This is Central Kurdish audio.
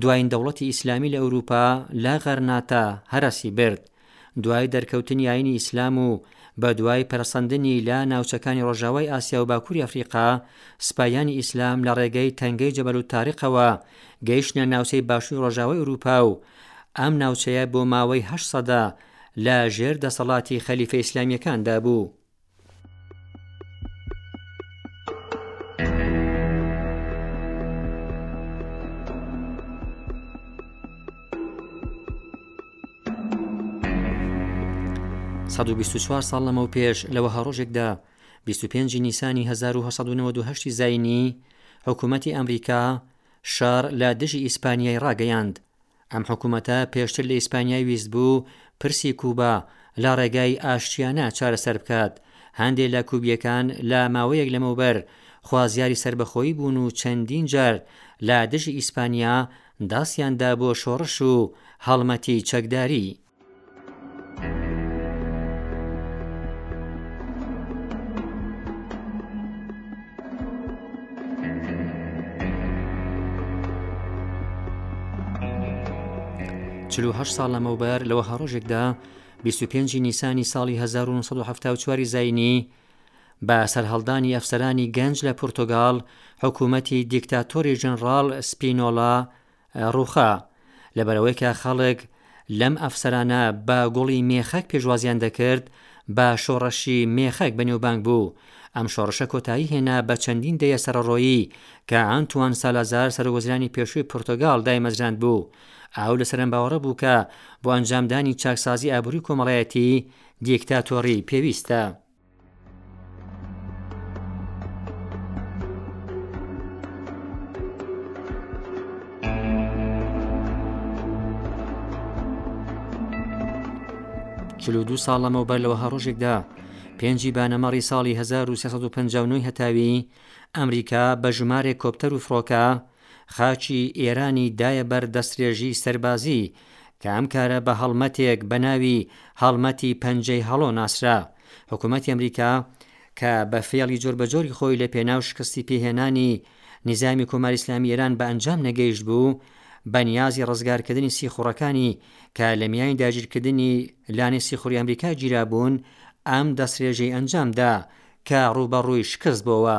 دوایین دەوڵەتی ئیسلامی لە ئەوروپا لە غەرناتا هەرەسی برد. دوای دەرکەوتنی ئایینی ئیسلام و بە دوای پەرەسەندنی لە ناوچەکانی ڕۆژاوای ئاسیا و باکووری ئەفریقا، سپایانی ئیسلام لە ڕێگەی تەنگەی جەبەلوتاریقەوە گەیشتنە ناوچەی باشووری ڕۆژاوای ئەوروپا و ئەم ناوچەیە بۆ ماوەی هەشت سەدە لە ژێر دەسەڵاتی خەلیفە ئیسلامییەکاندا بوو. چوار ساڵ لەمە و پێش لەوە هەڕۆژێکدا 25 نیسانی 1970 زینی حکوومەتی ئەمریکا شار لە دژی ئیسپانیای ڕاگەیاند ئەم حکومەتە پێشتر لە ئیسپانیای ویستبوو پرسی کوبا لە ڕێگای ئاشتیانە چارەسەر بکات، هەندێ لە کوبییەکان لە ماوەیەک لەمەوبەر خوازیاری سەربەخۆیی بوون و چەندین جار لە دژی ئیسپانیا دەستیان دا بۆ شۆڕش و هەڵمەتی چەکداریی. چل و هەشت ساڵ لەمەوبەر لەوە هەڕۆژێکدا 25 نیسانی ساڵی 1970 زینی بە سەرهەڵدانی ئەفسەرانی گەنج لە پرتۆگال حکوومەتی دیکتاتۆری ژەنڕال سپینۆلا ڕووخا، لەبەرئەوەی کە خەڵک لەم ئەفسەرانە بە گوڵی مێخەک پێشوازیان دەکرد، بە شۆڕشی مێخەک بەنێوبانگ بوو، ئەم شۆڕشە کۆتایی هێنا بە چەندین دەیە سەرەڕۆیی کە ئانتوان سالازار سەرۆکوەزیرانی پێشووی پورتۆگال دایمەزراندبوو، ئەو لەسەر ئەم باوەڕە بوو کە بۆ ئەنجامدانی چاکسازی ئابووری و کۆمەڵایەتی، دیکتاتۆری پێویستە. چلو دو ساڵ لەمەوبەر لەوە هەڕۆژێکدا پێنجی بانەمەڕی ساڵی 1950 هەتاوی ئەمریکا بە ژمارێک کۆپتەر و فڕۆکە خاکی ئێرانی دایە بەر دەسترێژی سەربازی کە ئەم کارە بە هەڵمەتێک بە ناوی هەڵمەتی پەنجەی هەڵۆ ناسرا. حکوومەتی ئەمریکا کە بە فێڵی جۆربەجۆری خۆی لە پێناو شکستی پێ هێنانی نیزامی کۆماری ئیسلامی ئێران بە ئەنجام نەگەیشت بوو، بە نیازی ڕزگار کردنی سیخوڕەکانی کە لە میانی داگیر کردنی لانەی سیخوڕی ئەمریکا گیرابوون ئەم دەسترێژەی ئەنجام دا کە ڕووبەڕووی شکست بۆوە.